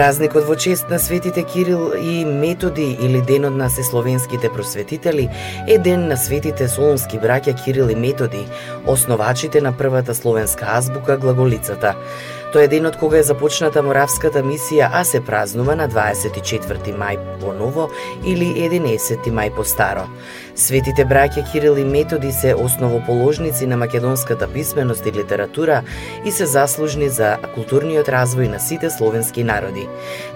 Празникот во чест на светите Кирил и Методи или Денот на сесловенските просветители е ден на светите солунски браќа Кирил и Методи, основачите на првата словенска азбука глаголицата. Тоа е денот кога е започната моравската мисија, а се празнува на 24 мај по ново или 11 мај по старо. Светите браќа Кирил и Методи се основоположници на македонската писменост и литература и се заслужни за културниот развој на сите словенски народи.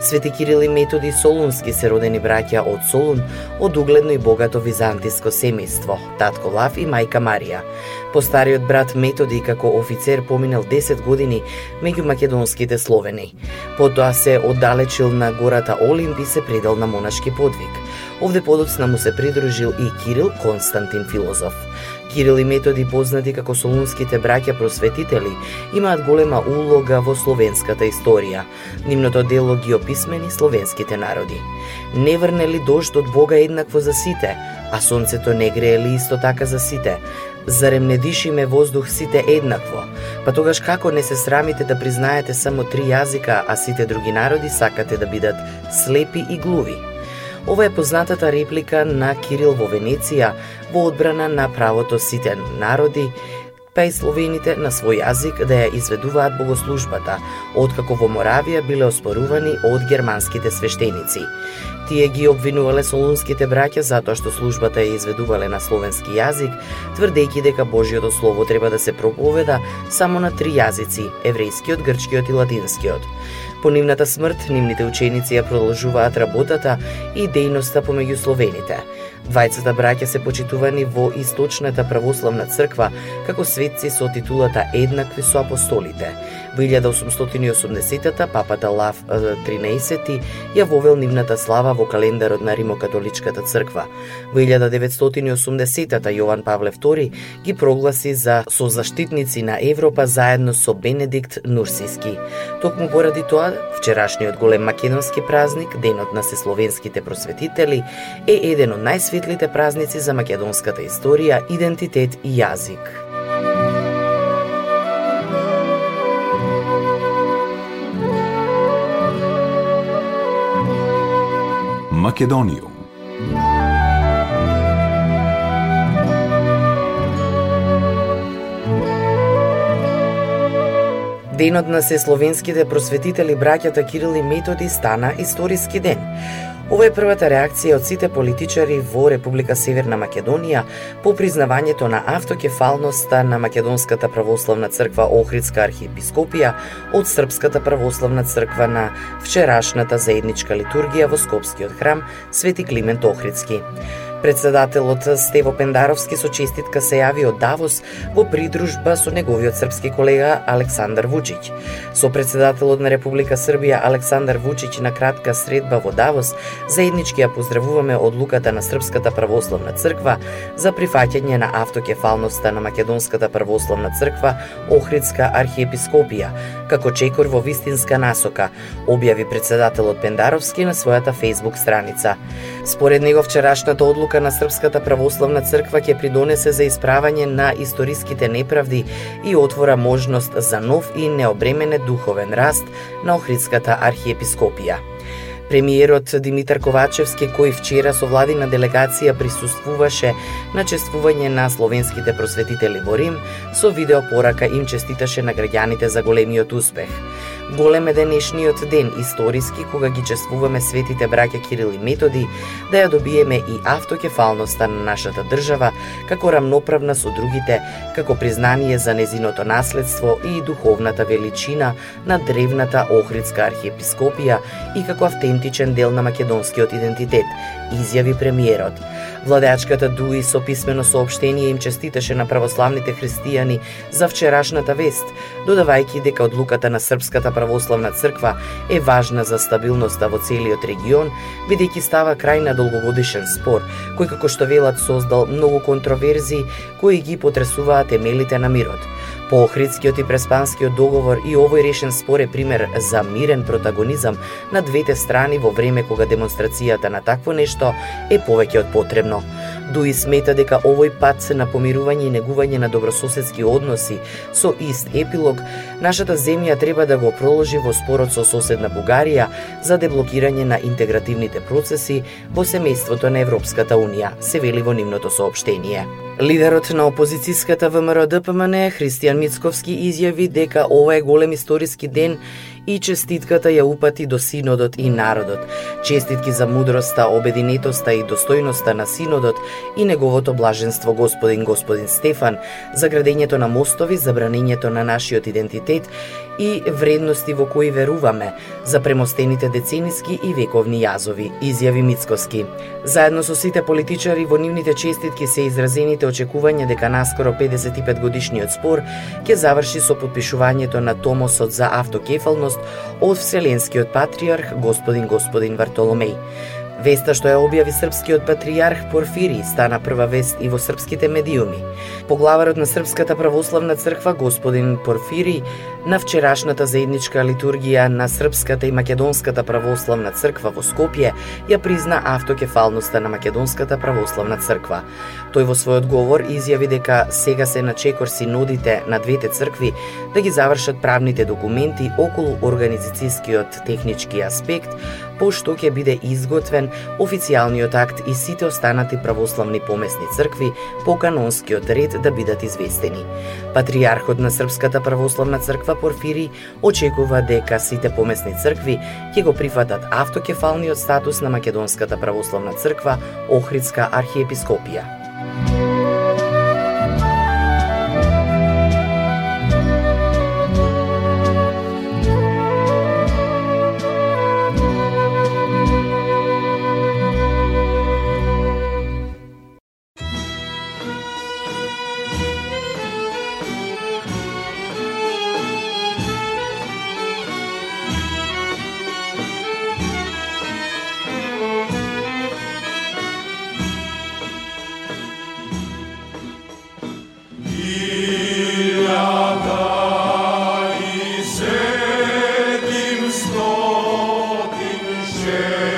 Свети Кирил и Методи Солунски се родени браќа од Солун, од угледно и богато византиско семејство, татко Лав и мајка Марија. Постариот брат Методи како офицер поминал 10 години меѓу македонските словени. Потоа се оддалечил на гората Олимп и се предал на монашки подвиг. Овде подоцна му се придружил и Кирил Константин филозоф. Кирил и Методи, познати како солунските браќа просветители, имаат голема улога во словенската историја. Нивното дело ги описмени словенските народи. Не врне ли дожд од Бога еднакво за сите, а сонцето не грее ли исто така за сите? Зарем не дишиме воздух сите еднакво? Па тогаш како не се срамите да признаете само три јазика, а сите други народи сакате да бидат слепи и глуви? Ова е познатата реплика на Кирил во Венеција во одбрана на правото сите народи па и словените на свој јазик да ја изведуваат богослужбата, откако во Моравија биле оспорувани од германските свештеници. Тие ги обвинувале солунските браќа затоа што службата ја изведувале на словенски јазик, тврдејќи дека Божјото слово треба да се проповеда само на три јазици – еврејскиот, грчкиот и латинскиот. По нивната смрт, нивните ученици ја продолжуваат работата и дејноста помеѓу словените. Двајцата браќа се почитувани во Источната православна црква како светци со титулата еднакви со апостолите. Во 1880-та папата Лав 13 ја вовел нивната слава во календарот на Римокатоличката црква. Во 1980-та Јован Павле II ги прогласи за созаштитници на Европа заедно со Бенедикт Нурсиски. Токму поради тоа, вчерашниот голем македонски празник, Денот на сесловенските просветители, е еден од најсветлите празници за македонската историја, идентитет и јазик. Македониум. Денот на се словенските просветители браќата Кирил и Методи стана историски ден. Ова е првата реакција од сите политичари во Република Северна Македонија по признавањето на автокефалноста на Македонската православна црква Охридска архиепископија од Српската православна црква на вчерашната заедничка литургија во Скопскиот храм Свети Климент Охридски. Председателот Стево Пендаровски со честитка се јави од Давос во придружба со неговиот српски колега Александар Вучиќ. Со председателот на Република Србија Александар Вучиќ на кратка средба во Давос заеднички ја поздравуваме одлуката на Српската православна црква за прифаќање на автокефалноста на Македонската православна црква Охридска архиепископија како чекор во вистинска насока, објави председателот Пендаровски на својата Facebook страница. Според него вчерашната одлука одлука на Српската православна црква ќе придонесе за исправање на историските неправди и отвора можност за нов и необременет духовен раст на Охридската архиепископија. Премиерот Димитар Ковачевски, кој вчера со владина делегација присуствуваше на чествување на словенските просветители во Рим, со видеопорака им честиташе на граѓаните за големиот успех. Голем е денешниот ден, историски, кога ги чествуваме светите браќа Кирил и Методи, да ја добиеме и автокефалноста на нашата држава, како рамноправна со другите, како признание за незиното наследство и духовната величина на древната Охридска архиепископија и како автентичен дел на македонскиот идентитет, изјави премиерот. Владеачката Дуи со писмено сообштение им честиташе на православните христијани за вчерашната вест, додавајќи дека одлуката на Српската православна црква е важна за стабилноста во целиот регион, бидејќи става крај на долгогодишен спор, кој како што велат создал многу контроверзии кои ги потресуваат темелите на мирот. По Охридскиот и Преспанскиот договор и овој решен спор е пример за мирен протагонизам на двете страни во време кога демонстрацијата на такво нешто е повеќе од потребно. Дуи смета дека овој пат се на помирување и негување на добрососедски односи со ист епилог, нашата земја треба да го проложи во спорот со соседна Бугарија за деблокирање на интегративните процеси во семејството на Европската Унија, се вели во нивното сообштение. Лидерот на опозицијската ВМРО ДПМН, Христијан Мицковски, изјави дека ова е голем историски ден и честитката ја упати до синодот и народот. Честитки за мудроста, обединетоста и достојноста на синодот и неговото блаженство господин господин Стефан, за градењето на мостови, за бранењето на нашиот идентитет и вредности во кои веруваме, за премостените децениски и вековни јазови, изјави Мицкоски. Заедно со сите политичари во нивните честитки се изразените очекувања дека наскоро 55 годишниот спор ќе заврши со подпишувањето на томосот за автокефалност од Вселенскиот патриарх господин господин Вартоломеј. Веста што ја објави српскиот патријарх Порфири стана прва вест и во српските медиуми. Поглаварот на Српската православна црква господин Порфири на вчерашната заедничка литургија на Српската и Македонската православна црква во Скопје ја призна автокефалноста на Македонската православна црква. Тој во својот говор изјави дека сега се на чекор синодите на двете цркви да ги завршат правните документи околу организацијскиот технички аспект, пошто ќе биде изготвен официјалниот акт и сите останати православни помесни цркви по канонскиот ред да бидат известени. Патриархот на Српската православна црква Порфири очекува дека сите помесни цркви ќе го прифатат автокефалниот статус на Македонската православна црква Охридска архиепископија. Jesus.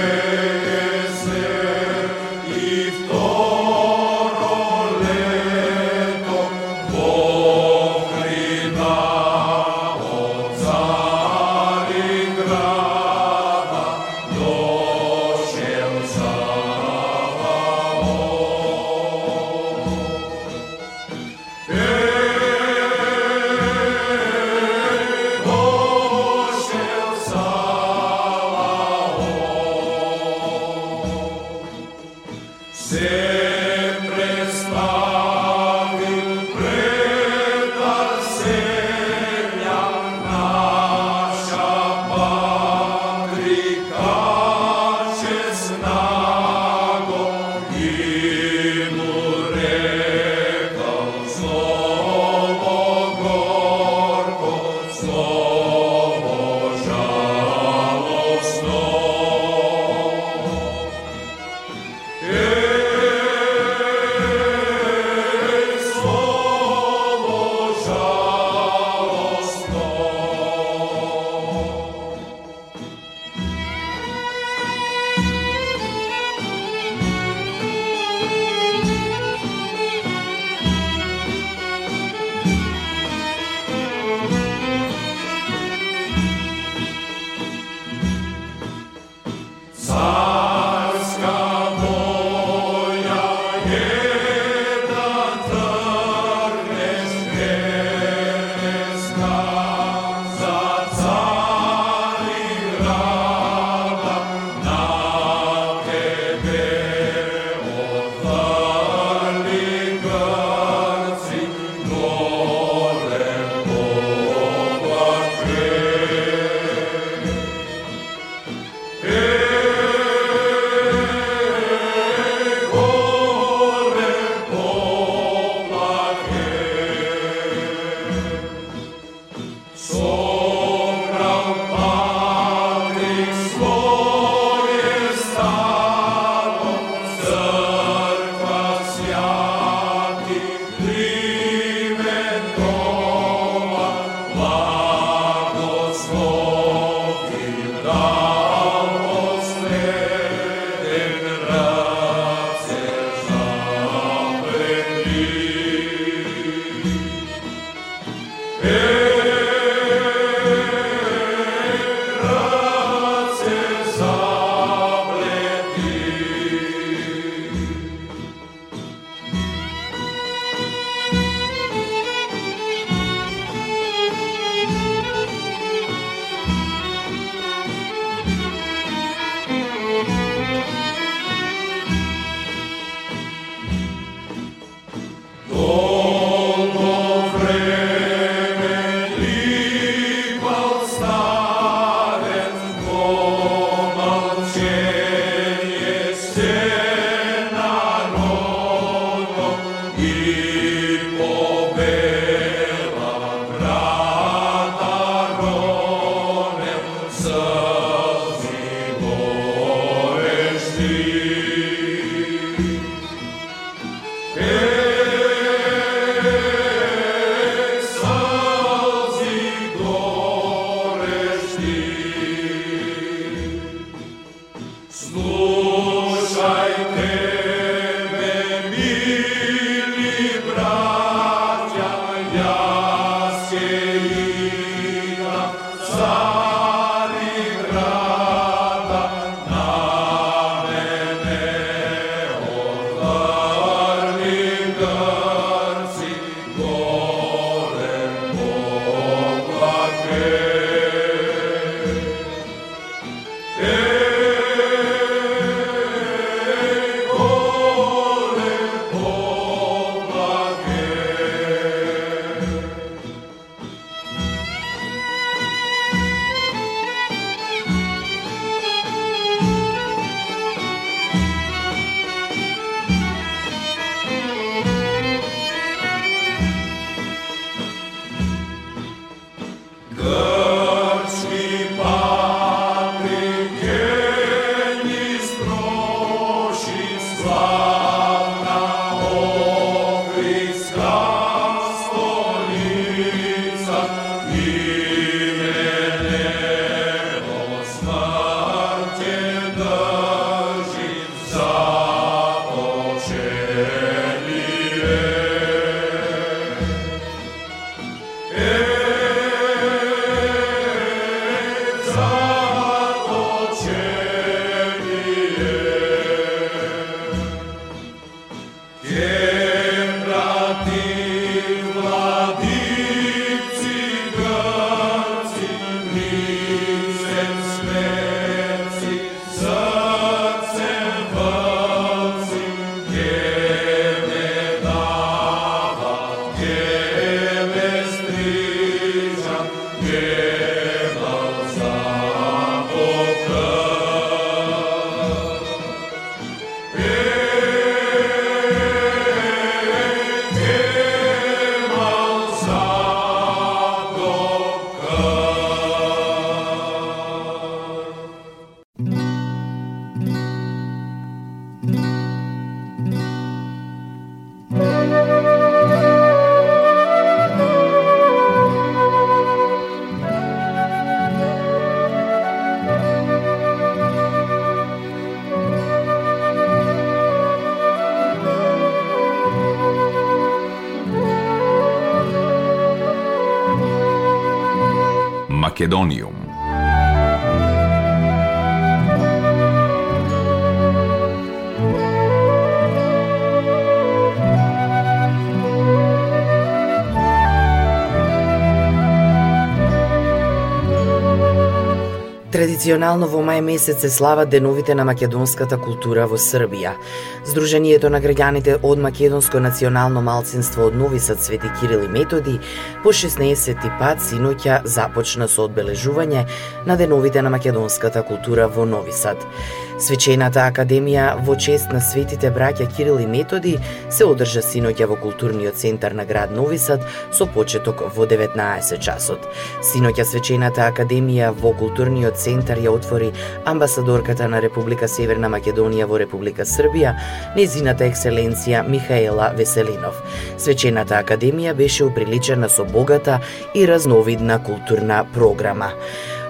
Slow. Македониум. Традиционално во мај месец се слават деновите на македонската култура во Србија. Сдруженијето на граѓаните од Македонско национално малцинство од Нови Сад Свети Кирил и Методи по 16 пат синоќа започна со одбележување на деновите на македонската култура во Нови Сад. Свечената академија во чест на светите браќа Кирил и Методи се одржа синоќа во културниот центар на град Нови Сад со почеток во 19 часот. Синоќа свечената академија во културниот центар ја отвори амбасадорката на Република Северна Македонија во Република Србија, незината екселенција Михаела Веселинов. Свечената академија беше уприличена со богата и разновидна културна програма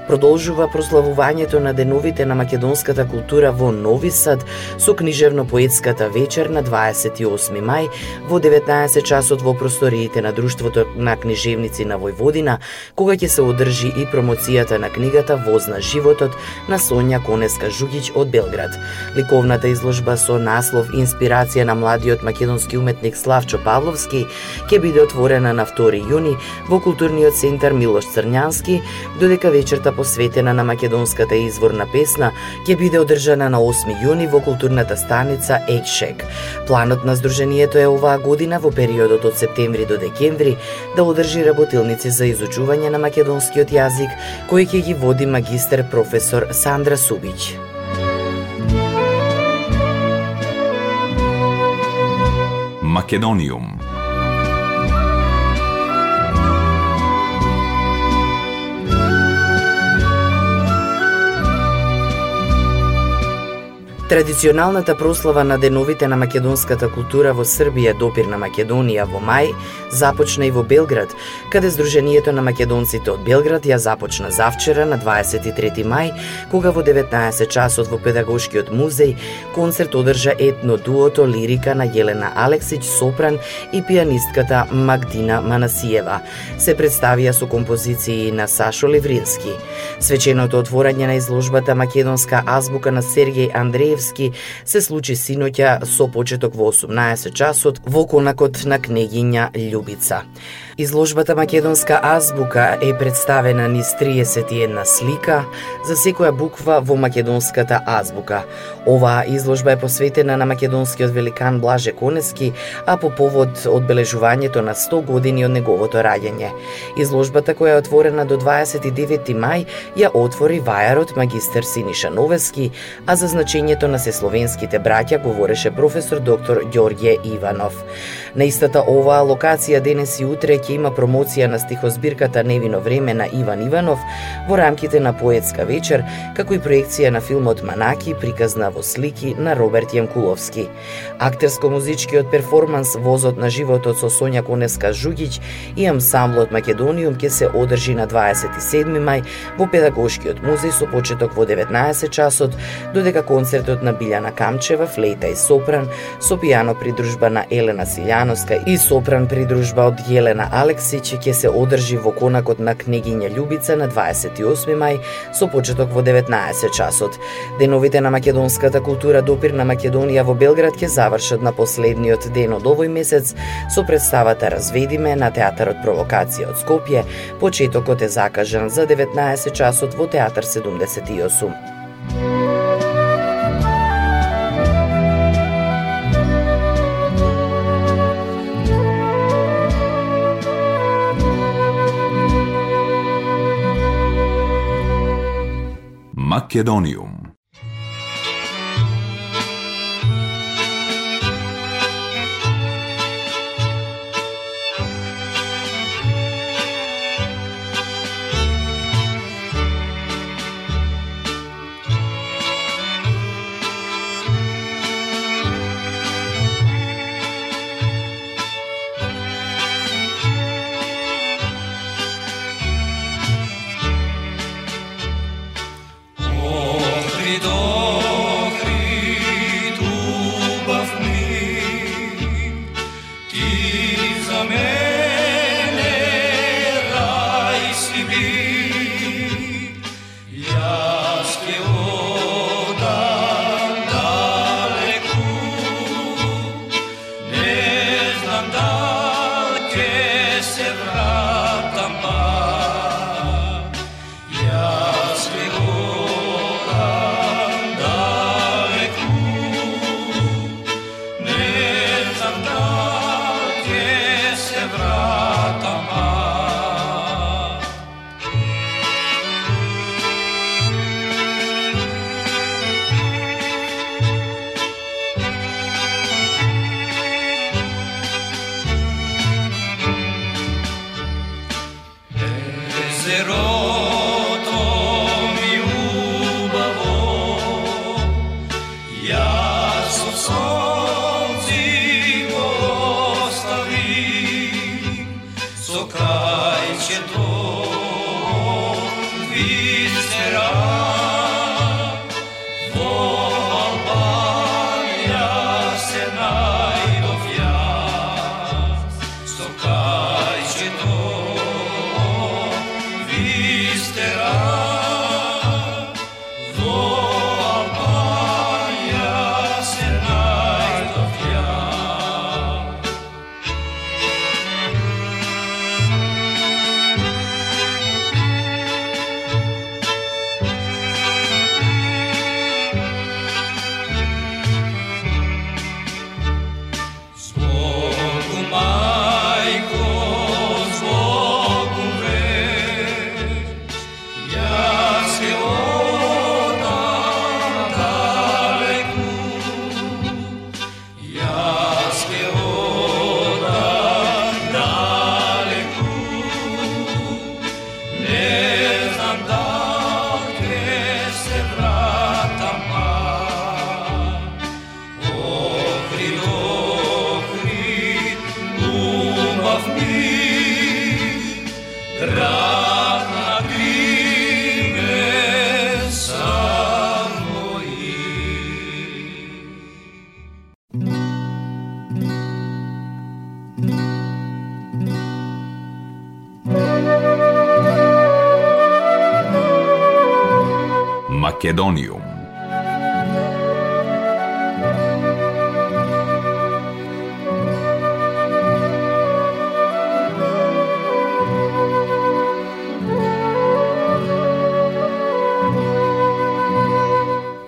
продолжува прославувањето на деновите на македонската култура во Нови Сад со книжевно-поетската вечер на 28 мај во 19 часот во просториите на Друштвото на книжевници на Војводина, кога ќе се одржи и промоцијата на книгата Возна животот на Сонја Конеска Жугич од Белград. Ликовната изложба со наслов Инспирација на младиот македонски уметник Славчо Павловски ќе биде отворена на 2 јуни во културниот центар Милош Црњански, додека вечерта посветена на македонската изворна песна ќе биде одржана на 8 јуни во културната станица Екшек. Планот на Сдруженијето е оваа година во периодот од септември до декември да одржи работилници за изучување на македонскиот јазик кои ќе ги води магистер професор Сандра Субиќ. Македониум Традиционалната прослава на деновите на македонската култура во Србија допир на Македонија во мај започна и во Белград, каде Сдруженијето на македонците од Белград ја започна завчера на 23 мај, кога во 19 часот во педагошкиот музеј концерт одржа етно дуото лирика на Јелена Алексиќ, сопран и пианистката Магдина Манасиева. Се представија со композиции на Сашо Леврински. Свеченото отворање на изложбата Македонска азбука на Сергеј Андреев Андреевски се случи синоќа со почеток во 18 часот во конакот на кнегиња Љубица. Изложбата Македонска азбука е представена низ 31 слика за секоја буква во македонската азбука. Оваа изложба е посветена на македонскиот великан Блаже Конески, а по повод одбележувањето на 100 години од неговото раѓање. Изложбата која е отворена до 29 мај ја отвори вајарот магистер Синиша Новески, а за значењето на сесловенските браќа говореше професор доктор Ѓорѓе Иванов. На истата оваа локација денес и утре ќе има промоција на стихозбирката Невино време на Иван Иванов во рамките на поетска вечер, како и проекција на филмот Манаки, приказна во слики на Роберт Јанкуловски. Актерско-музичкиот перформанс Возот на животот со Сонја Конеска Жугиќ и ансамблот Македониум ќе се одржи на 27 мај во Педагошкиот музеј со почеток во 19 часот, додека концертот на Билјана Камчева, флейта и сопран, со пијано придружба на Елена Силјановска и сопран придружба од Јелена Алексич ќе се одржи во конакот на кнегиња Љубица на 28 мај со почеток во 19 часот. Деновите на македонската култура допир на Македонија во Белград ќе завршат на последниот ден од овој месец со представата Разведиме на театарот Провокација од Скопје. Почетокот е закажан за 19 часот во театар 78. Македониум.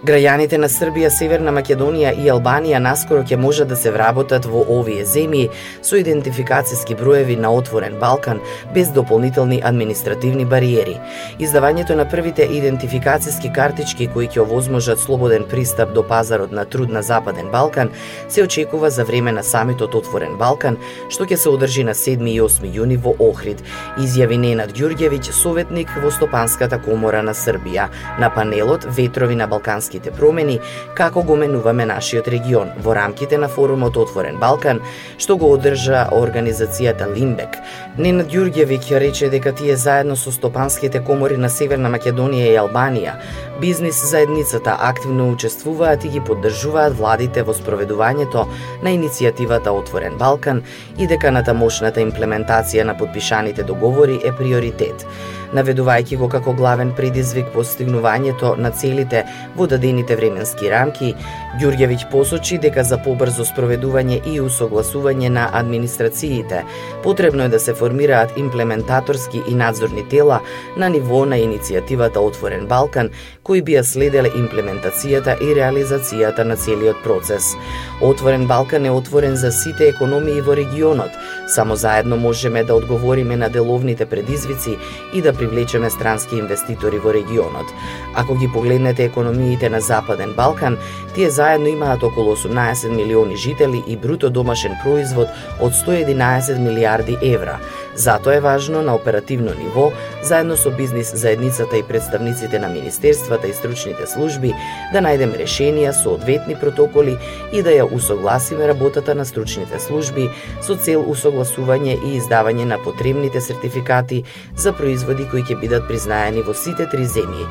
Граѓаните на Србија, Северна Македонија и Албанија наскоро ќе можат да се вработат во овие земји со идентификацијски броеви на отворен Балкан без дополнителни административни бариери. Издавањето на првите идентификацијски картички кои ќе овозможат слободен пристап до пазарот на труд на Западен Балкан се очекува за време на самитот Отворен Балкан, што ќе се одржи на 7 и 8 јуни во Охрид, изјави Ненад Ѓурѓевиќ, советник во Стопанската комора на Србија, на панелот Ветрови на Балкански климатските промени, како го менуваме нашиот регион во рамките на форумот Отворен Балкан, што го одржа организацијата Лимбек. Ненад Ѓурѓевиќ рече дека тие заедно со Стопанските комори на Северна Македонија и Албанија, бизнис заедницата активно учествуваат и ги поддржуваат владите во спроведувањето на иницијативата Отворен Балкан и дека натамошната имплементација на подпишаните договори е приоритет наведувајќи го како главен предизвик постигнувањето на целите во дадените временски рамки, Ѓурѓевиќ посочи дека за побрзо спроведување и усогласување на администрациите потребно е да се формираат имплементаторски и надзорни тела на ниво на иницијативата Отворен Балкан, кои би ја следеле имплементацијата и реализацијата на целиот процес. Отворен Балкан е отворен за сите економии во регионот. Само заедно можеме да одговориме на деловните предизвици и да привлечеме странски инвеститори во регионот. Ако ги погледнете економиите на Западен Балкан, тие заедно имаат околу 18 милиони жители и бруто домашен производ од 111 милиарди евра. Затоа е важно на оперативно ниво, заедно со бизнис заедницата и представниците на министерствата и стручните служби, да најдем решенија со одветни протоколи и да ја усогласиме работата на стручните служби со цел усогласување и издавање на потребните сертификати за производи кои ќе бидат признаени во сите три земји.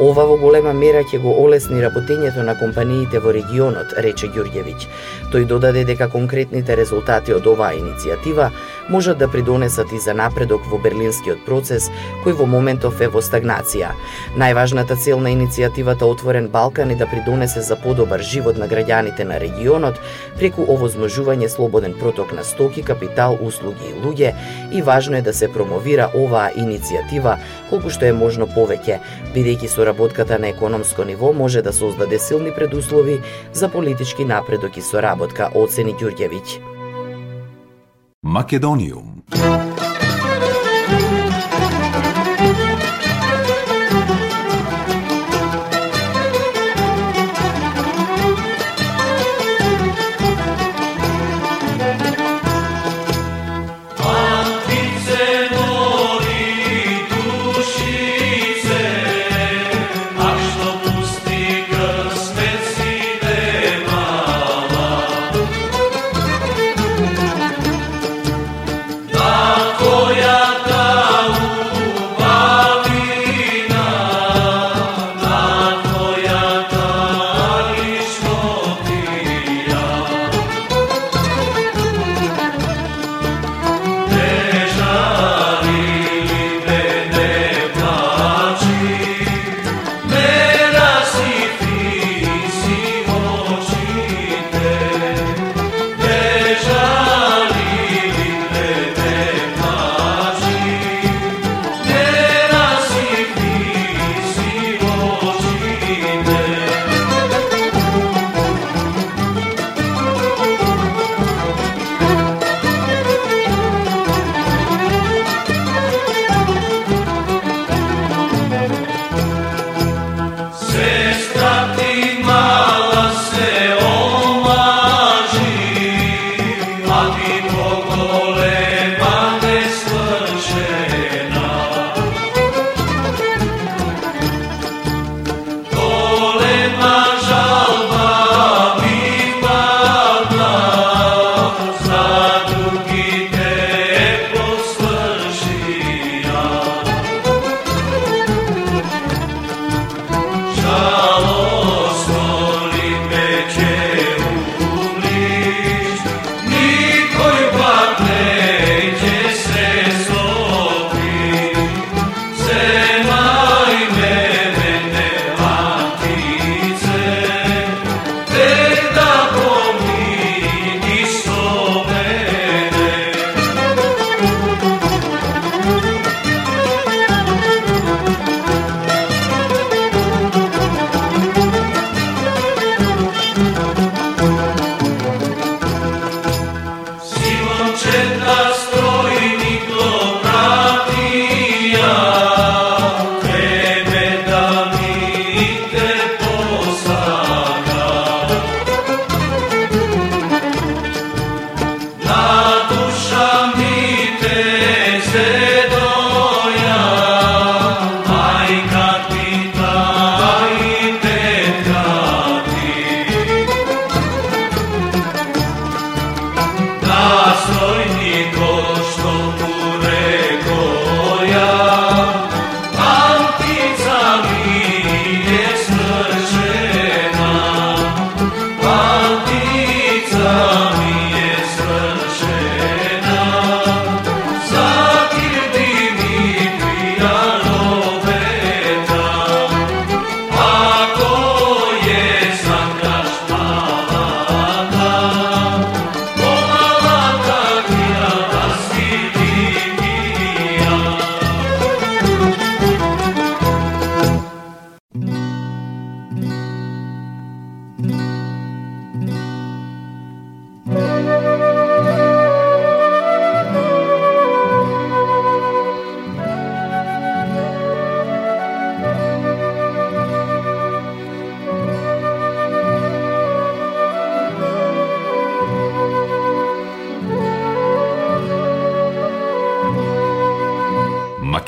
Ова во голема мера ќе го олесни работењето на компаниите во регионот, рече Ѓурѓевиќ. Тој додаде дека конкретните резултати од оваа иницијатива можат да придонесат и за напредок во берлинскиот процес, кој во моментов е во стагнација. Најважната цел на иницијативата Отворен Балкан е да придонесе за подобар живот на граѓаните на регионот преку овозможување слободен проток на стоки, капитал, услуги и луѓе и важно е да се промовира оваа иницијатива колку што е можно повеќе, бидејќи со соработката на економско ниво може да создаде силни предуслови за политички напредок и соработка, оцени Ѓурѓевиќ. Македониум